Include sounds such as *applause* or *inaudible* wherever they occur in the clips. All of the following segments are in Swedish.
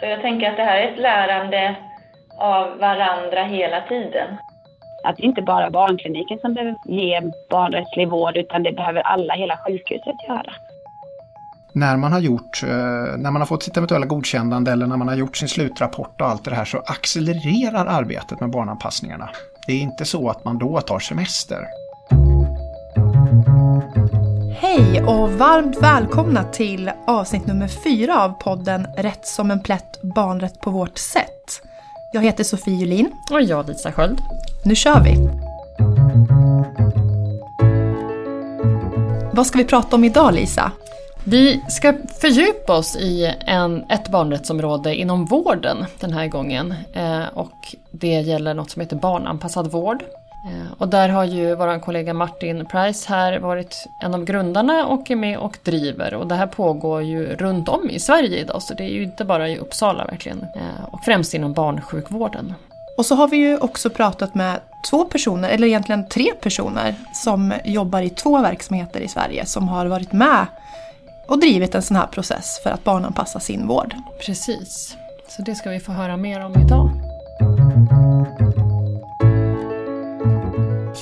Så jag tänker att det här är ett lärande av varandra hela tiden. Att det inte bara är barnkliniken som behöver ge barnrättslig vård utan det behöver alla, hela sjukhuset göra. När man har gjort, eh, när man har fått sitt eventuella godkännande eller när man har gjort sin slutrapport och allt det här så accelererar arbetet med barnanpassningarna. Det är inte så att man då tar semester. Hej och varmt välkomna till avsnitt nummer fyra av podden Rätt som en plätt barnrätt på vårt sätt. Jag heter Sofie Julin. Och jag Lisa Sköld. Nu kör vi! Vad ska vi prata om idag Lisa? Vi ska fördjupa oss i en, ett barnrättsområde inom vården den här gången. Eh, och det gäller något som heter barnanpassad vård. Eh, och där har ju vår kollega Martin Price här varit en av grundarna och är med och driver. Och det här pågår ju runt om i Sverige idag så det är ju inte bara i Uppsala verkligen. Eh, och främst inom barnsjukvården. Och så har vi ju också pratat med två personer, eller egentligen tre personer, som jobbar i två verksamheter i Sverige som har varit med och drivit en sån här process för att barnanpassa sin vård. Precis. Så det ska vi få höra mer om idag.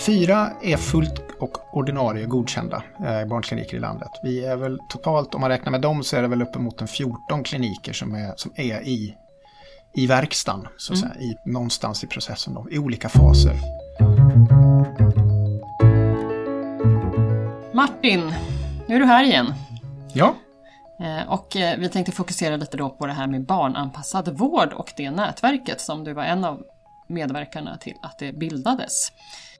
Fyra är fullt och ordinarie godkända eh, barnkliniker i landet. Vi är väl totalt, om man räknar med dem, så är det väl uppemot en 14 kliniker som är, som är i, i verkstaden, så att mm. säga, i, någonstans i processen, då, i olika faser. Martin, nu är du här igen. Ja. Eh, och eh, vi tänkte fokusera lite då på det här med barnanpassad vård och det nätverket som du var en av medverkarna till att det bildades.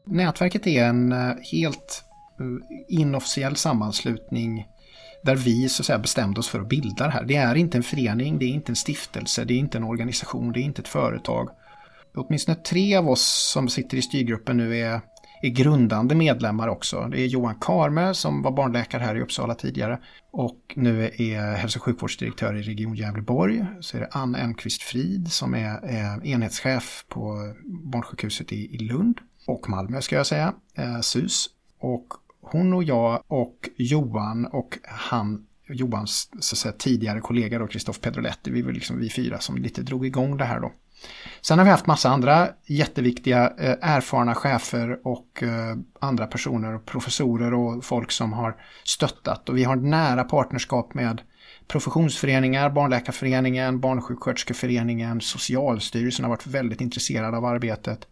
Nätverket är en eh, helt eh, inofficiell sammanslutning där vi så att säga bestämde oss för att bilda det här. Det är inte en förening, det är inte en stiftelse, det är inte en organisation, det är inte ett företag. Åtminstone tre av oss som sitter i styrgruppen nu är är grundande medlemmar också. Det är Johan Karme som var barnläkare här i Uppsala tidigare och nu är hälso och sjukvårdsdirektör i Region Gävleborg. Så är det Ann Elmqvist Frid som är, är enhetschef på barnsjukhuset i, i Lund och Malmö ska jag säga, eh, SUS. Och hon och jag och Johan och han Johans så att säga, tidigare kollega då, Kristoff Pedroletti, vi var liksom vi fyra som lite drog igång det här då. Sen har vi haft massa andra jätteviktiga eh, erfarna chefer och eh, andra personer, och professorer och folk som har stöttat. Och vi har nära partnerskap med professionsföreningar, Barnläkarföreningen, Barnsjuksköterskeföreningen, Socialstyrelsen har varit väldigt intresserad av arbetet.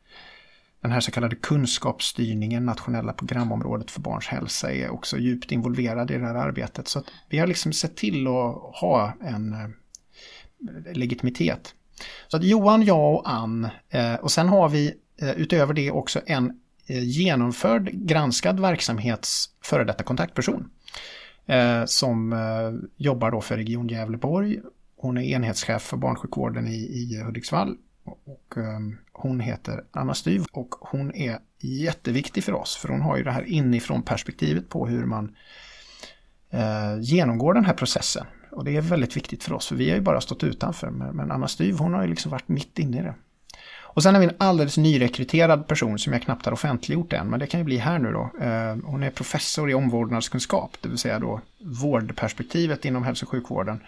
Den här så kallade kunskapsstyrningen, nationella programområdet för barns hälsa, är också djupt involverad i det här arbetet. Så vi har liksom sett till att ha en eh, legitimitet. Så att Johan, jag och Ann eh, och sen har vi eh, utöver det också en genomförd granskad verksamhets före detta kontaktperson. Som jobbar då för Region Gävleborg. Hon är enhetschef för barnsjukvården i, i Hudiksvall. Och, ehm, hon heter Anna Styv och hon är jätteviktig för oss för hon har ju det här inifrån perspektivet på hur man eh, genomgår den här processen. Och det är väldigt viktigt för oss, för vi har ju bara stått utanför. Men Anna Styv, hon har ju liksom varit mitt inne i det. Och sen har vi en alldeles nyrekryterad person som jag knappt har offentliggjort än, men det kan ju bli här nu då. Ehm, hon är professor i omvårdnadskunskap, det vill säga då vårdperspektivet inom hälso och sjukvården.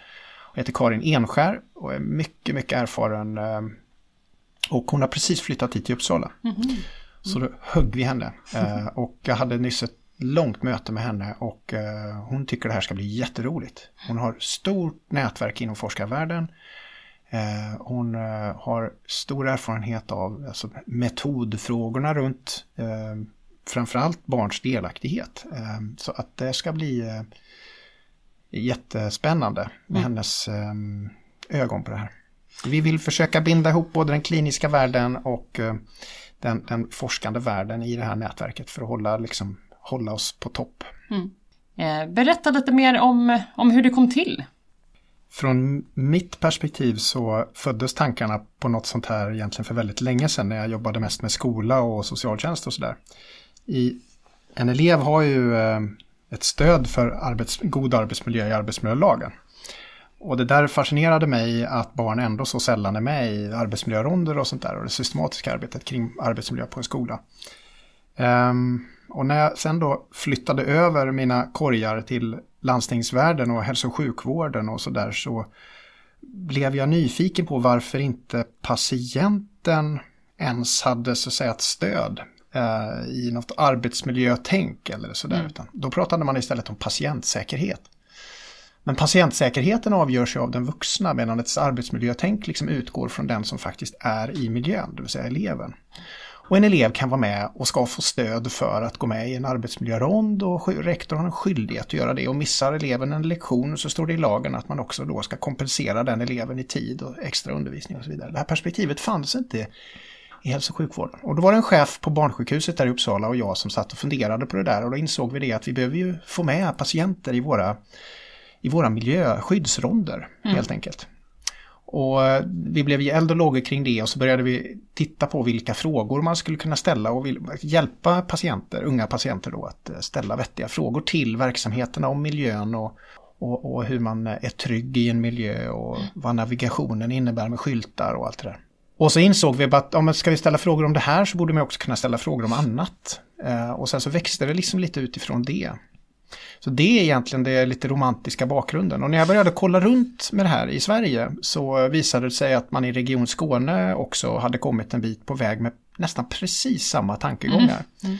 Hon heter Karin Enskär och är mycket, mycket erfaren. Ehm, och hon har precis flyttat hit till Uppsala. Mm -hmm. Så då högg vi henne. *laughs* Eh, och jag hade nyss ett långt möte med henne och eh, hon tycker det här ska bli jätteroligt. Hon har stort nätverk inom forskarvärlden. Eh, hon eh, har stor erfarenhet av alltså, metodfrågorna runt eh, framförallt barns delaktighet. Eh, så att det ska bli jättespännande med mm. hennes ögon på det här. Vi vill försöka binda ihop både den kliniska världen och den, den forskande världen i det här nätverket för att hålla liksom hålla oss på topp. Mm. Eh, berätta lite mer om, om hur det kom till. Från mitt perspektiv så föddes tankarna på något sånt här egentligen för väldigt länge sedan när jag jobbade mest med skola och socialtjänst och sådär. En elev har ju eh, ett stöd för arbets, god arbetsmiljö i arbetsmiljölagen. Och det där fascinerade mig att barn ändå så sällan är med i arbetsmiljöronder och sånt där och det systematiska arbetet kring arbetsmiljö på en skola. Um, och när jag sen då flyttade över mina korgar till landstingsvärlden och hälso och sjukvården och sådär så blev jag nyfiken på varför inte patienten ens hade så att säga ett stöd eh, i något arbetsmiljötänk eller sådär. Mm. Utan då pratade man istället om patientsäkerhet. Men patientsäkerheten avgörs ju av den vuxna medan ett arbetsmiljötänk liksom utgår från den som faktiskt är i miljön, det vill säga eleven. Och en elev kan vara med och ska få stöd för att gå med i en arbetsmiljörond och rektorn har en skyldighet att göra det. Och missar eleven en lektion så står det i lagen att man också då ska kompensera den eleven i tid och extra undervisning och så vidare. Det här perspektivet fanns inte i hälso och sjukvården. Och då var det en chef på barnsjukhuset där i Uppsala och jag som satt och funderade på det där och då insåg vi det att vi behöver ju få med patienter i våra, i våra miljöskyddsronder mm. helt enkelt. Och eh, vi blev ju eld och lågor kring det och så började vi titta på vilka frågor man skulle kunna ställa och hjälpa patienter, unga patienter då att eh, ställa vettiga frågor till verksamheterna om miljön och, och, och hur man är trygg i en miljö och vad navigationen innebär med skyltar och allt det där. Och så insåg vi att om ska vi ställa frågor om det här så borde man också kunna ställa frågor om annat. Eh, och sen så växte det liksom lite utifrån det. Så det är egentligen det lite romantiska bakgrunden. Och när jag började kolla runt med det här i Sverige så visade det sig att man i Region Skåne också hade kommit en bit på väg med nästan precis samma tankegångar. Mm. Mm.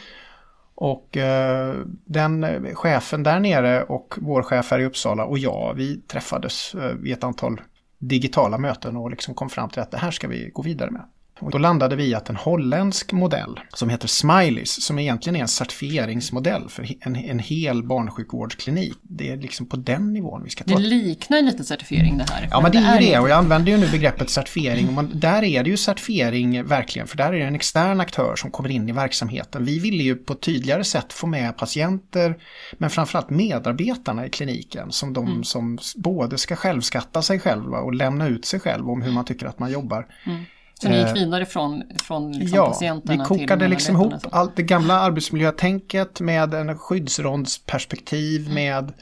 Och eh, den chefen där nere och vår chef här i Uppsala och jag, vi träffades eh, vid ett antal digitala möten och liksom kom fram till att det här ska vi gå vidare med. Och då landade vi i att en holländsk modell som heter Smileys, som egentligen är en certifieringsmodell för en, en hel barnsjukvårdsklinik. Det är liksom på den nivån vi ska ta. Det liknar lite certifiering det här. Ja, men det, är ju det. Och jag använder ju nu begreppet certifiering. Och man, där är det ju certifiering verkligen, för där är det en extern aktör som kommer in i verksamheten. Vi ville ju på ett tydligare sätt få med patienter, men framförallt medarbetarna i kliniken, som de mm. som både ska självskatta sig själva och lämna ut sig själv om hur man tycker att man jobbar. Mm. Så ni gick eh, vidare från, från liksom ja, patienterna till... Ja, vi kokade liksom ihop allt det gamla arbetsmiljötänket med en skyddsrondsperspektiv mm. med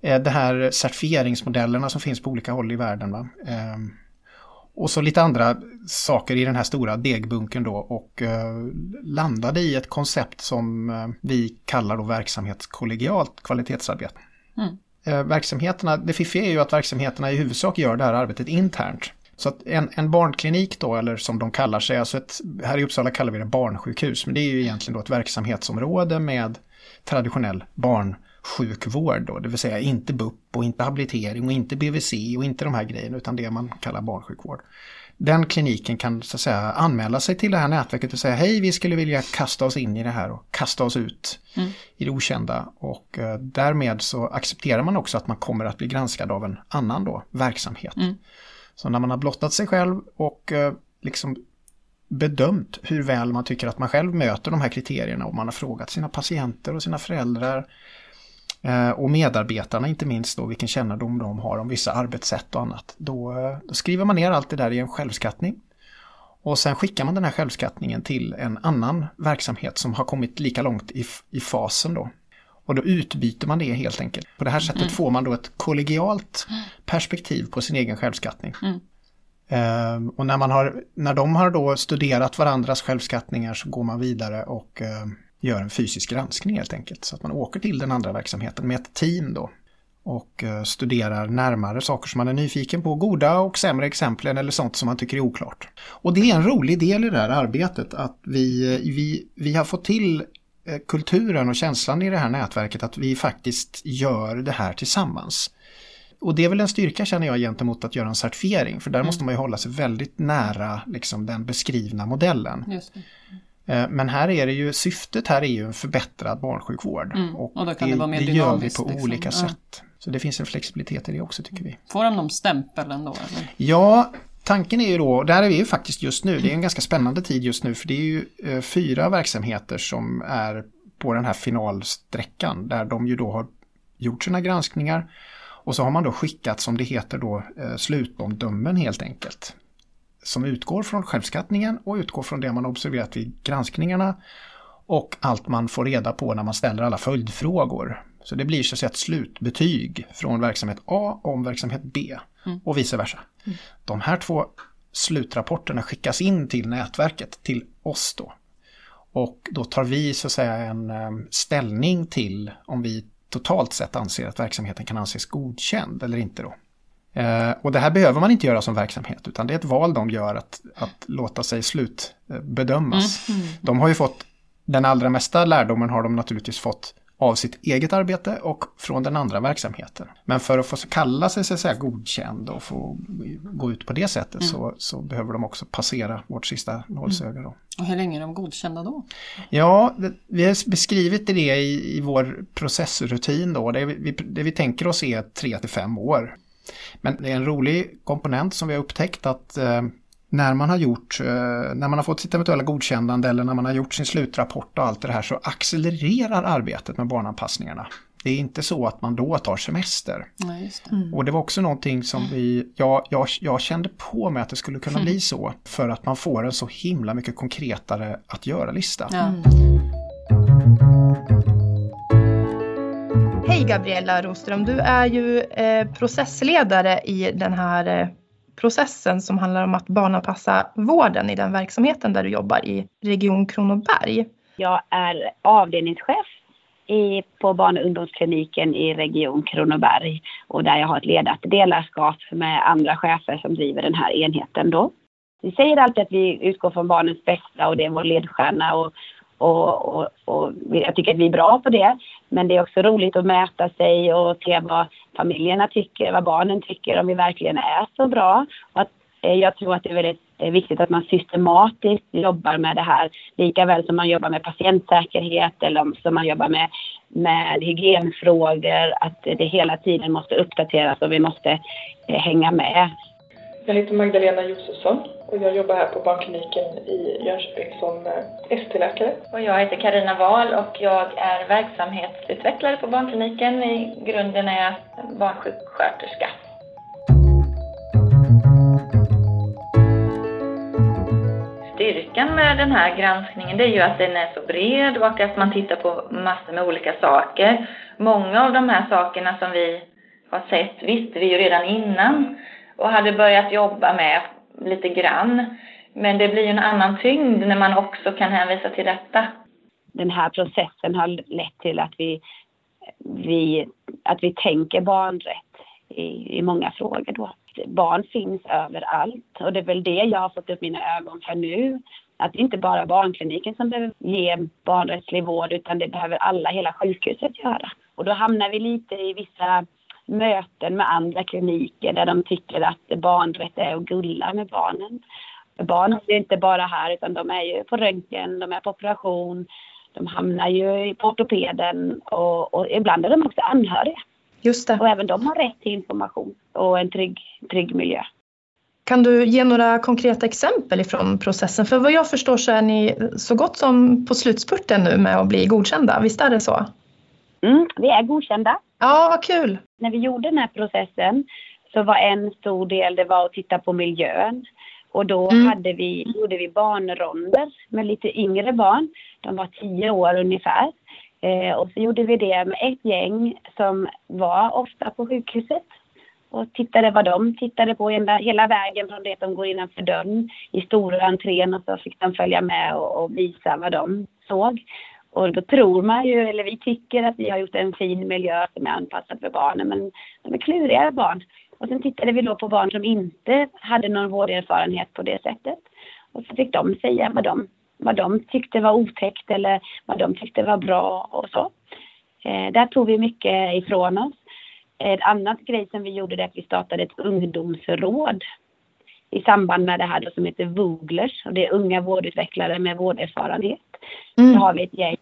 eh, det här certifieringsmodellerna som finns på olika håll i världen. Va? Eh, och så lite andra saker i den här stora degbunken då och eh, landade i ett koncept som eh, vi kallar då verksamhetskollegialt kvalitetsarbete. Mm. Eh, verksamheterna, det fiffiga är ju att verksamheterna i huvudsak gör det här arbetet internt. Så att en, en barnklinik då, eller som de kallar sig, alltså ett, här i Uppsala kallar vi det barnsjukhus, men det är ju egentligen då ett verksamhetsområde med traditionell barnsjukvård då, det vill säga inte BUP och inte habilitering och inte BVC och inte de här grejerna utan det man kallar barnsjukvård. Den kliniken kan så att säga anmäla sig till det här nätverket och säga hej vi skulle vilja kasta oss in i det här och kasta oss ut mm. i det okända och eh, därmed så accepterar man också att man kommer att bli granskad av en annan då verksamhet. Mm. Så när man har blottat sig själv och eh, liksom bedömt hur väl man tycker att man själv möter de här kriterierna och man har frågat sina patienter och sina föräldrar eh, och medarbetarna inte minst då vilken kännedom de har om vissa arbetssätt och annat. Då, eh, då skriver man ner allt det där i en självskattning. Och sen skickar man den här självskattningen till en annan verksamhet som har kommit lika långt i, i fasen då. Och då utbyter man det helt enkelt. På det här sättet mm. får man då ett kollegialt perspektiv på sin egen självskattning. Mm. Um, och när, man har, när de har då studerat varandras självskattningar så går man vidare och uh, gör en fysisk granskning helt enkelt. Så att man åker till den andra verksamheten med ett team då. Och uh, studerar närmare saker som man är nyfiken på, goda och sämre exemplen eller sånt som man tycker är oklart. Och det är en rolig del i det här arbetet att vi, vi, vi har fått till Eh, kulturen och känslan i det här nätverket att vi faktiskt gör det här tillsammans. Och det är väl en styrka känner jag gentemot att göra en certifiering för där mm. måste man ju hålla sig väldigt nära liksom, den beskrivna modellen. Eh, men här är det ju, syftet här är ju en förbättrad barnsjukvård. Mm. Och, och det, det, det gör vi på liksom. olika ja. sätt. Så det finns en flexibilitet i det också tycker vi. Får de någon stämpel ändå? Eller? Ja, tanken är ju då, där är vi ju faktiskt just nu, det är en ganska spännande tid just nu för det är ju eh, fyra verksamheter som är på den här finalsträckan där de ju då har gjort sina granskningar och så har man då skickat som det heter då eh, slutomdömen helt enkelt. Som utgår från självskattningen och utgår från det man observerat vid granskningarna och allt man får reda på när man ställer alla följdfrågor. Så det blir så att säga ett slutbetyg från verksamhet A om verksamhet B mm. och vice versa. Mm. De här två slutrapporterna skickas in till nätverket, till oss då. Och då tar vi så att säga en um, ställning till om vi totalt sett anser att verksamheten kan anses godkänd eller inte då. Eh, och det här behöver man inte göra som verksamhet utan det är ett val de gör att, att låta sig slutbedömas. Mm. Mm. De har ju fått den allra mesta lärdomen har de naturligtvis fått av sitt eget arbete och från den andra verksamheten. Men för att få kalla sig så att säga, godkänd och få gå ut på det sättet mm. så, så behöver de också passera vårt sista nålsöga. Då. Och hur länge är de godkända då? Ja, det, vi har beskrivit det i, i vår processrutin då. Det vi, det vi tänker oss är tre till fem år. Men det är en rolig komponent som vi har upptäckt att eh, när man har gjort, eh, när man har fått sitt eventuella godkännande eller när man har gjort sin slutrapport och allt det här så accelererar arbetet med barnanpassningarna. Det är inte så att man då tar semester. Nej, det. Mm. Och det var också någonting som vi, ja, jag, jag kände på mig att det skulle kunna mm. bli så. För att man får en så himla mycket konkretare att göra-lista. Ja. Mm. Hej Gabriella Roström, du är ju eh, processledare i den här eh, processen som handlar om att barnanpassa vården i den verksamheten där du jobbar i Region Kronoberg. Jag är avdelningschef i, på barn och ungdomskliniken i Region Kronoberg och där jag har ett ledat delarskap med andra chefer som driver den här enheten då. Vi säger alltid att vi utgår från barnens bästa och det är vår ledstjärna och, och, och, och, jag tycker att vi är bra på det. Men det är också roligt att mäta sig och se vad familjerna tycker, vad barnen tycker, om vi verkligen är så bra. Och att, eh, jag tror att det är väldigt eh, viktigt att man systematiskt jobbar med det här, lika väl som man jobbar med patientsäkerhet eller som man jobbar med, med hygienfrågor, att det hela tiden måste uppdateras och vi måste eh, hänga med. Jag heter Magdalena Josefsson och jag jobbar här på barnkliniken i Jönköping som eh, ST-läkare. Och jag heter Karina Wahl och jag är verksamhetsutvecklare på barnkliniken. I grunden är jag barnsjuksköterska. Styrkan med den här granskningen det är ju att den är så bred och att man tittar på massor med olika saker. Många av de här sakerna som vi har sett visste vi ju redan innan och hade börjat jobba med lite grann. Men det blir ju en annan tyngd när man också kan hänvisa till detta. Den här processen har lett till att vi, vi, att vi tänker barnrätt i, i många frågor då. Barn finns överallt och det är väl det jag har fått upp mina ögon för nu. Att det inte bara är barnkliniken som behöver ge barnrättslig vård utan det behöver alla, hela sjukhuset göra. Och då hamnar vi lite i vissa möten med andra kliniker där de tycker att barnrätt är att gulla med barnen. Barn är ju inte bara här utan de är ju på röntgen, de är på operation, de hamnar ju på ortopeden och, och ibland är de också anhöriga. Just det. Och även de har rätt till information och en trygg, trygg miljö. Kan du ge några konkreta exempel ifrån processen? För vad jag förstår så är ni så gott som på slutspurten nu med att bli godkända. Visst är det så? Mm, vi är godkända. Ja, vad kul. När vi gjorde den här processen så var en stor del det var att titta på miljön. Och då mm. hade vi, gjorde vi barnronder med lite yngre barn. De var tio år ungefär. Eh, och så gjorde vi det med ett gäng som var ofta på sjukhuset och tittade vad de tittade på hela, hela vägen från det att de går innanför dörren i stora entrén och så fick de följa med och, och visa vad de såg. Och då tror man ju, eller vi tycker att vi har gjort en fin miljö som är anpassad för barnen, men de är kluriga barn. Och sen tittade vi då på barn som inte hade någon vårderfarenhet på det sättet. Och så fick de säga vad de, vad de tyckte var otäckt eller vad de tyckte var bra och så. Eh, där tog vi mycket ifrån oss. Eh, ett annat grej som vi gjorde är att vi startade ett ungdomsråd i samband med det här då, som heter Vooglers och det är unga vårdutvecklare med vårderfarenhet. Mm. Så har vi ett gäng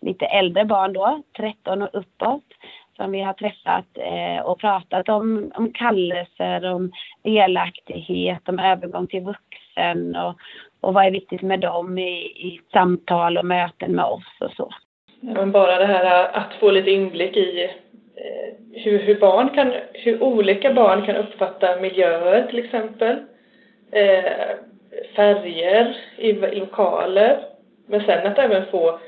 lite äldre barn då, 13 och uppåt, som vi har träffat eh, och pratat om, om kallelser, om delaktighet, om övergång till vuxen och, och vad är viktigt med dem i, i samtal och möten med oss och så. men bara det här att få lite inblick i eh, hur, hur, barn kan, hur olika barn kan uppfatta miljöer till exempel. Eh, färger i lokaler. Men sen att även få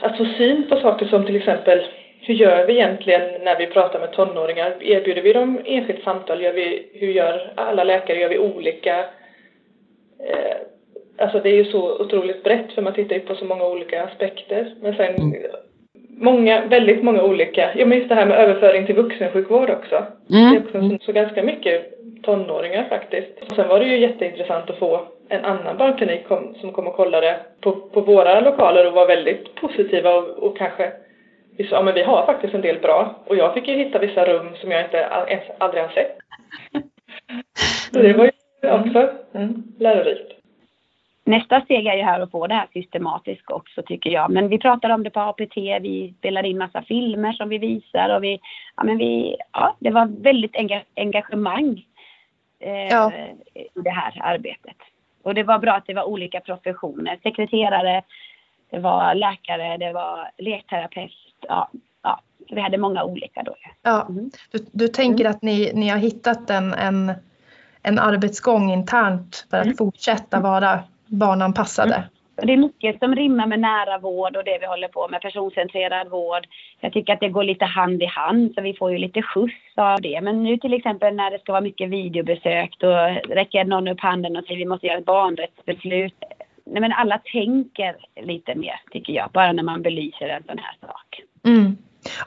att få syn på saker som till exempel hur gör vi egentligen när vi pratar med tonåringar? Erbjuder vi dem enskilt samtal? Gör vi, hur gör alla läkare? Gör vi olika? Eh, alltså det är ju så otroligt brett för man tittar ju på så många olika aspekter. Men sen mm. många, väldigt många olika, ja men just det här med överföring till vuxensjukvård också. Mm. Det är också så ganska mycket tonåringar faktiskt. Och sen var det ju jätteintressant att få en annan barnklinik kom, som kom och kollade på, på våra lokaler och var väldigt positiva och, och kanske ja men vi har faktiskt en del bra. Och jag fick ju hitta vissa rum som jag inte ens aldrig har sett. Så det var ju också mm. lärorikt. Nästa steg är ju här att få det här systematiskt också tycker jag. Men vi pratar om det på APT, vi spelar in massa filmer som vi visar och vi, ja men vi, ja det var väldigt engagemang eh, ja. i det här arbetet. Och det var bra att det var olika professioner, sekreterare, det var läkare, det var lekterapeut, ja, ja vi hade många olika då. Ja, mm. du, du tänker mm. att ni, ni har hittat en, en, en arbetsgång internt för att mm. fortsätta vara barnanpassade? Mm. Det är mycket som rimmar med nära vård och det vi håller på med, personcentrerad vård. Jag tycker att det går lite hand i hand så vi får ju lite skjuts av det. Men nu till exempel när det ska vara mycket videobesök då räcker någon upp handen och säger vi måste göra ett barnrättsbeslut. Nej, men alla tänker lite mer tycker jag, bara när man belyser en sån här sak. Mm.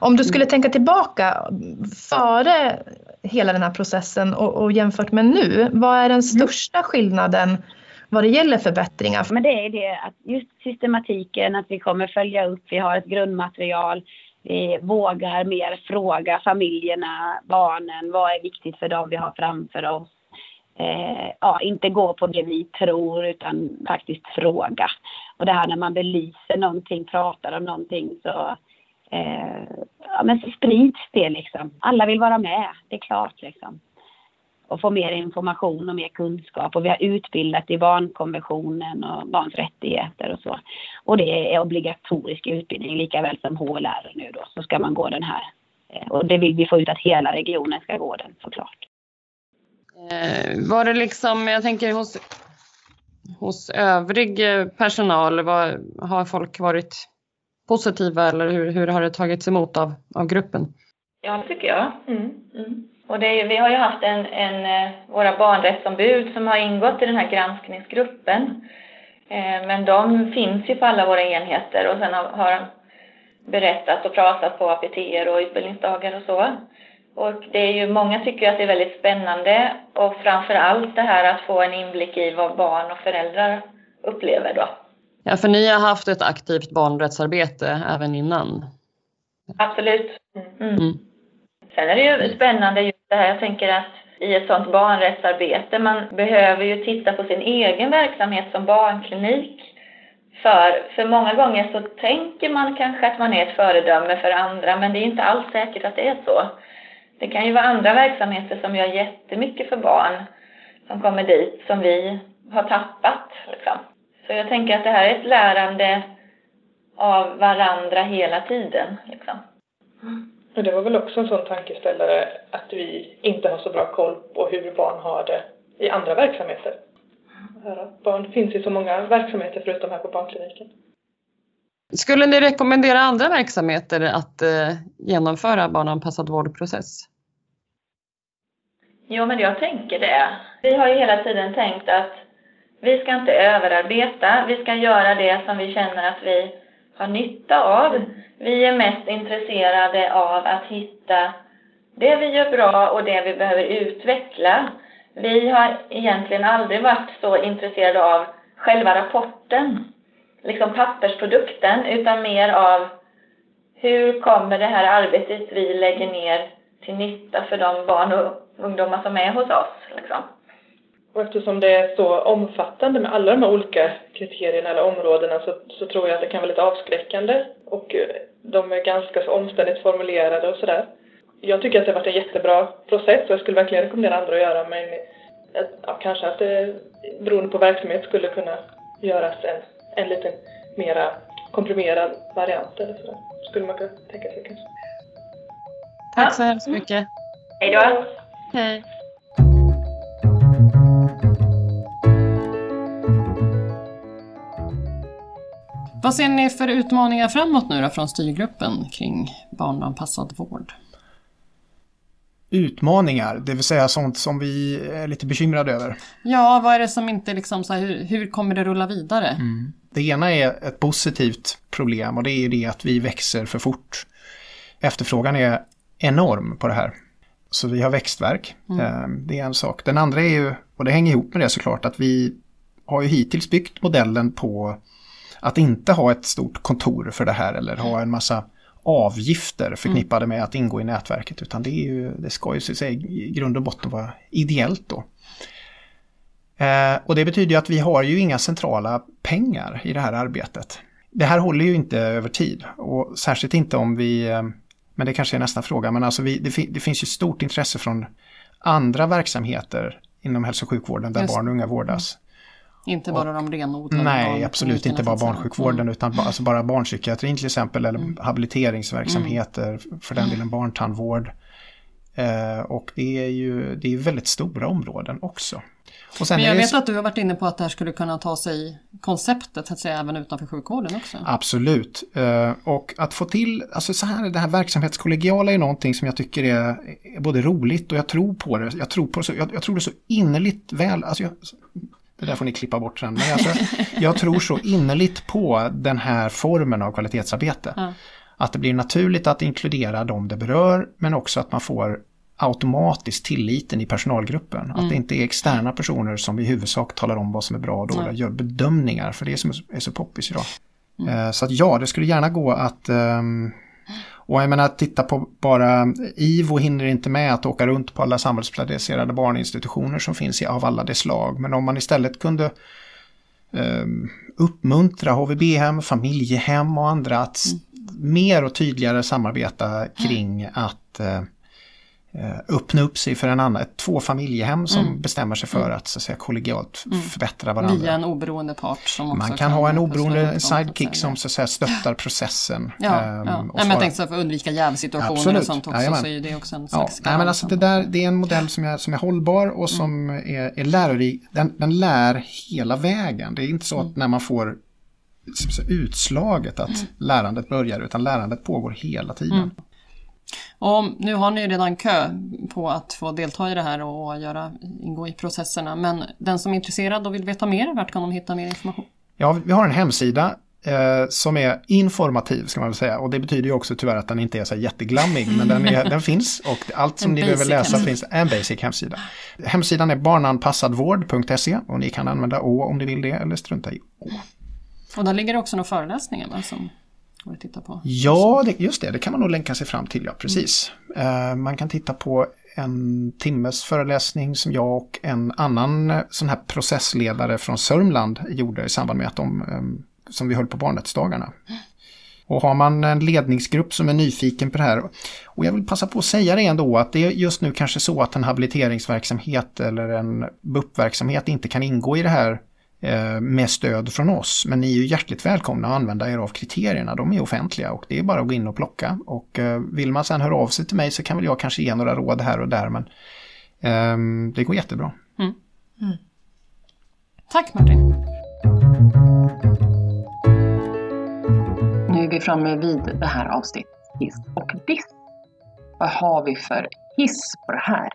Om du skulle mm. tänka tillbaka före hela den här processen och, och jämfört med nu, vad är den mm. största skillnaden vad det gäller förbättringar? Men det är det att just systematiken, att vi kommer följa upp, vi har ett grundmaterial, vi vågar mer fråga familjerna, barnen, vad är viktigt för dem vi har framför oss. Eh, ja, inte gå på det vi tror utan faktiskt fråga. Och det här när man belyser någonting, pratar om någonting så eh, ja, men så sprids det liksom. Alla vill vara med, det är klart liksom och få mer information och mer kunskap. Och vi har utbildat i barnkonventionen och barns rättigheter och så. Och det är obligatorisk utbildning lika väl som HLR nu då, så ska man gå den här. Eh, och det vill vi få ut att hela regionen ska gå den såklart. Eh, var det liksom, jag tänker hos, hos övrig eh, personal, var, har folk varit positiva eller hur, hur har det tagits emot av, av gruppen? Ja, det tycker jag. Mm. Mm. Och det är, vi har ju haft en, en, eh, våra barnrättsombud som har ingått i den här granskningsgruppen. Eh, men de finns ju på alla våra enheter och sen har, har de berättat och pratat på APT och utbildningsdagar och så. Och det är ju, många tycker att det är väldigt spännande och framför allt det här att få en inblick i vad barn och föräldrar upplever då. Ja, för ni har haft ett aktivt barnrättsarbete även innan? Absolut. Mm. Mm. Sen är det ju spännande just det här, jag tänker att i ett sådant barnrättsarbete, man behöver ju titta på sin egen verksamhet som barnklinik. För, för många gånger så tänker man kanske att man är ett föredöme för andra, men det är inte alls säkert att det är så. Det kan ju vara andra verksamheter som gör jättemycket för barn som kommer dit, som vi har tappat. Liksom. Så jag tänker att det här är ett lärande av varandra hela tiden. Liksom. Mm. Och det var väl också en sån tankeställare att vi inte har så bra koll på hur barn har det i andra verksamheter. Barn finns i så många verksamheter förutom här på barnkliniken. Skulle ni rekommendera andra verksamheter att eh, genomföra barnanpassad vårdprocess? Jo, men jag tänker det. Vi har ju hela tiden tänkt att vi ska inte överarbeta. Vi ska göra det som vi känner att vi har nytta av. Vi är mest intresserade av att hitta det vi gör bra och det vi behöver utveckla. Vi har egentligen aldrig varit så intresserade av själva rapporten, liksom pappersprodukten, utan mer av hur kommer det här arbetet vi lägger ner till nytta för de barn och ungdomar som är hos oss. Liksom. Och eftersom det är så omfattande med alla de här olika kriterierna eller områdena så, så tror jag att det kan vara lite avskräckande och eh, de är ganska så omständigt formulerade och sådär. Jag tycker att det har varit en jättebra process och jag skulle verkligen rekommendera andra att göra men ja, kanske att det beroende på verksamhet skulle kunna göras en, en lite mera komprimerad variant eller sådär. Skulle man kunna tänka sig kanske. Tack så hemskt mycket. Hej då. Hej. Vad ser ni för utmaningar framåt nu då från styrgruppen kring barnanpassad vård? utmaningar, det vill säga sånt som vi är lite bekymrade över. Ja, vad är det som inte liksom, så här, hur, hur kommer det rulla vidare? Mm. Det ena är ett positivt problem och det är det att vi växer för fort. Efterfrågan är enorm på det här. Så vi har växtverk, mm. Ehm, det är en sak. Den andra är ju, och det hänger ihop med det såklart, att vi har ju hittills byggt modellen på att inte ha ett stort kontor för det här eller ha en massa avgifter förknippade mm. med att ingå i nätverket utan det, är ju, det ska ju så säga, i grund och botten vara ideellt då. Eh, och det betyder ju att vi har ju inga centrala pengar i det här arbetet. Det här håller ju inte över tid och särskilt inte om vi, eh, men det kanske är nästa fråga, men alltså vi, det, det, finns ju stort intresse från andra verksamheter inom hälso och sjukvården där Just. barn och unga vårdas. Inte bara de renodlade Nej, absolut inte bara barnsjukvården mm. utan alltså bara barnpsykiatrin till exempel eller mm. habiliteringsverksamheter, mm. för den delen barntandvård. Eh, och det är ju det är väldigt stora områden också. Men jag vet att du har varit inne på att det här skulle kunna ta sig konceptet att säga även utanför sjukvården också. Absolut. Eh, och att få till, alltså så här, det här verksamhetskollegiala är någonting som jag tycker är, både roligt och jag tror på det. Jag tror på det så, jag, jag tror det så innerligt väl. Alltså jag, det där får ni klippa bort sen. Men alltså, jag tror så innerligt på den här formen av kvalitetsarbete. Ja. Att det blir naturligt att inkludera dem det berör men också att man får automatiskt tilliten i personalgruppen. Mm. Att det inte är externa personer som i huvudsak talar om vad som är bra och dåligt, gör bedömningar för det är som är så poppis idag. Mm. Eh, så att ja, det skulle gärna gå att um, och jag menar, titta på bara IVO hinner inte med att åka runt på alla samhällsplacerade barninstitutioner som finns av alla de slag. Men om man istället kunde eh, uppmuntra HVB-hem, familjehem och andra att mm. mer och tydligare samarbeta kring att eh, Eh, öppna upp sig för en annan, ett två familjehem som mm. bestämmer sig för mm. att, så att säga, kollegialt mm. förbättra varandra. Via en oberoende part som också Man kan, kan ha en oberoende sidekick som så att säga stöttar processen. Ja, ähm, ja. Nej, men jag tänkte så för att undvika jävsituationer Absolut. och sånt också Jajamän. så är det också en slags ja. Nej, men alltså det, där, det är en modell som är, som är hållbar och som mm. är, är lärorik. Den, den lär hela vägen. Det är inte så att mm. när man får utslaget att mm. lärandet börjar utan lärandet pågår hela tiden. Och nu har ni redan kö på att få delta i det här och göra, ingå i processerna. Men den som är intresserad och vill veta mer, vart kan de hitta mer information? Ja, vi har en hemsida eh, som är informativ ska man väl säga. Och det betyder ju också tyvärr att den inte är så jätteglammig. Men den, är, *laughs* den finns och allt som ni behöver läsa finns en basic hemsida. Hemsidan är barnanpassadvård.se och ni kan använda Å om ni vill det eller strunta i Å. Och där ligger också några föreläsningar va, som får vi titta på? Ja, det, just det. Det kan man nog länka sig fram till, ja precis. Mm. Uh, man kan titta på en timmes föreläsning som jag och en annan eh, sån här processledare från Sörmland gjorde i samband med att de, um, som vi höll på barnrättsdagarna. Och har man en ledningsgrupp som är nyfiken på det här, och jag vill passa på att säga det ändå, att det är just nu kanske så att en habiliteringsverksamhet eller en BUP-verksamhet inte kan ingå i det här med stöd från oss. Men ni är ju hjärtligt välkomna att använda er av kriterierna. De är offentliga och det är bara att gå in och plocka. Och eh, vill man sen höra av sig till mig så kan väl jag kanske ge några råd här och där. Men um, det går jättebra. Mm. Mm. Tack Martin. Nu är vi framme vid det här avsnittet hiss och diss. Vad har vi för hiss på det här?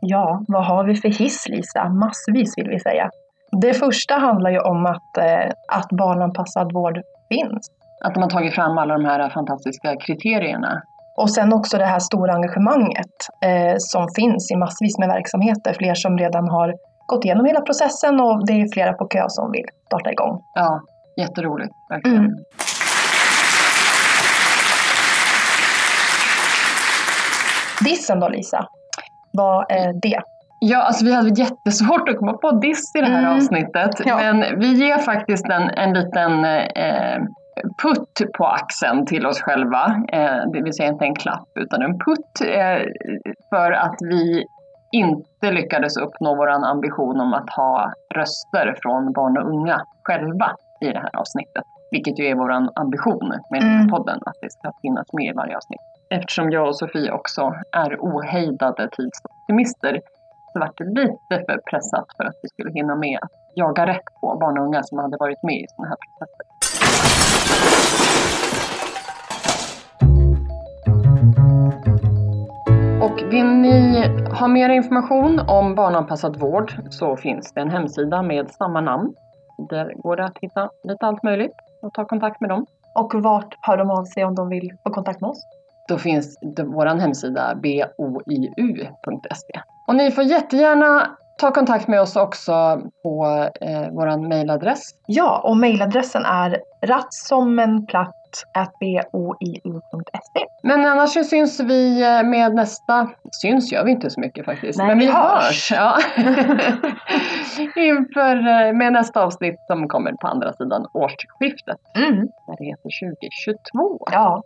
Ja, vad har vi för hiss Lisa? Massvis vill vi säga. Det första handlar ju om att, eh, att barnanpassad vård finns. Att de har tagit fram alla de här fantastiska kriterierna. Och sen också det här stora engagemanget eh, som finns i massvis med verksamheter. Fler som redan har gått igenom hela processen och det är flera på kö som vill starta igång. Ja, jätteroligt. Verkligen. Mm. Dissen då Lisa, vad är det? Ja, alltså vi hade jättesvårt att komma på diss i det här mm. avsnittet. Ja. Men vi ger faktiskt en, en liten eh, putt på axeln till oss själva. Eh, det vill säga inte en klapp utan en putt. Eh, för att vi inte lyckades uppnå vår ambition om att ha röster från barn och unga själva i det här avsnittet. Vilket ju är vår ambition med den här mm. podden, att det ska finnas med i varje avsnitt. Eftersom jag och Sofie också är ohejdade tidsoptimister så var det lite för pressat för att vi skulle hinna med att jaga rätt på barn och unga som hade varit med i sådana här processer. Och vill ni ha mer information om barnanpassad vård så finns det en hemsida med samma namn. Där går det att hitta lite allt möjligt och ta kontakt med dem. Och vart hör de av sig om de vill få kontakt med oss? Då finns vår hemsida boiu.se. Och ni får jättegärna ta kontakt med oss också på eh, vår mejladress. Ja, och mejladressen är rattsommenplatt.boiu.se. Men annars så syns vi eh, med nästa, syns gör vi inte så mycket faktiskt, Nej, men vi hörs. hörs. Ja. *laughs* Inför eh, med nästa avsnitt som kommer på andra sidan årsskiftet. Mm. När det heter 2022. Ja.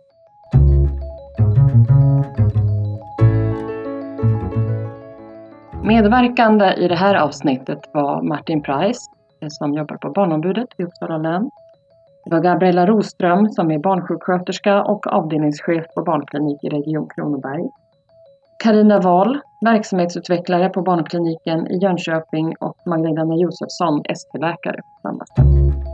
Medverkande i det här avsnittet var Martin Price eh, som jobbar på Barnombudet i Uppsala län. Det var Gabriella Roström som är barnsjuksköterska och avdelningschef på barnklinik i Region Kronoberg. Karina Wahl, verksamhetsutvecklare på barnkliniken i Jönköping och Magdalena Josefsson, ST-läkare på samma ställe.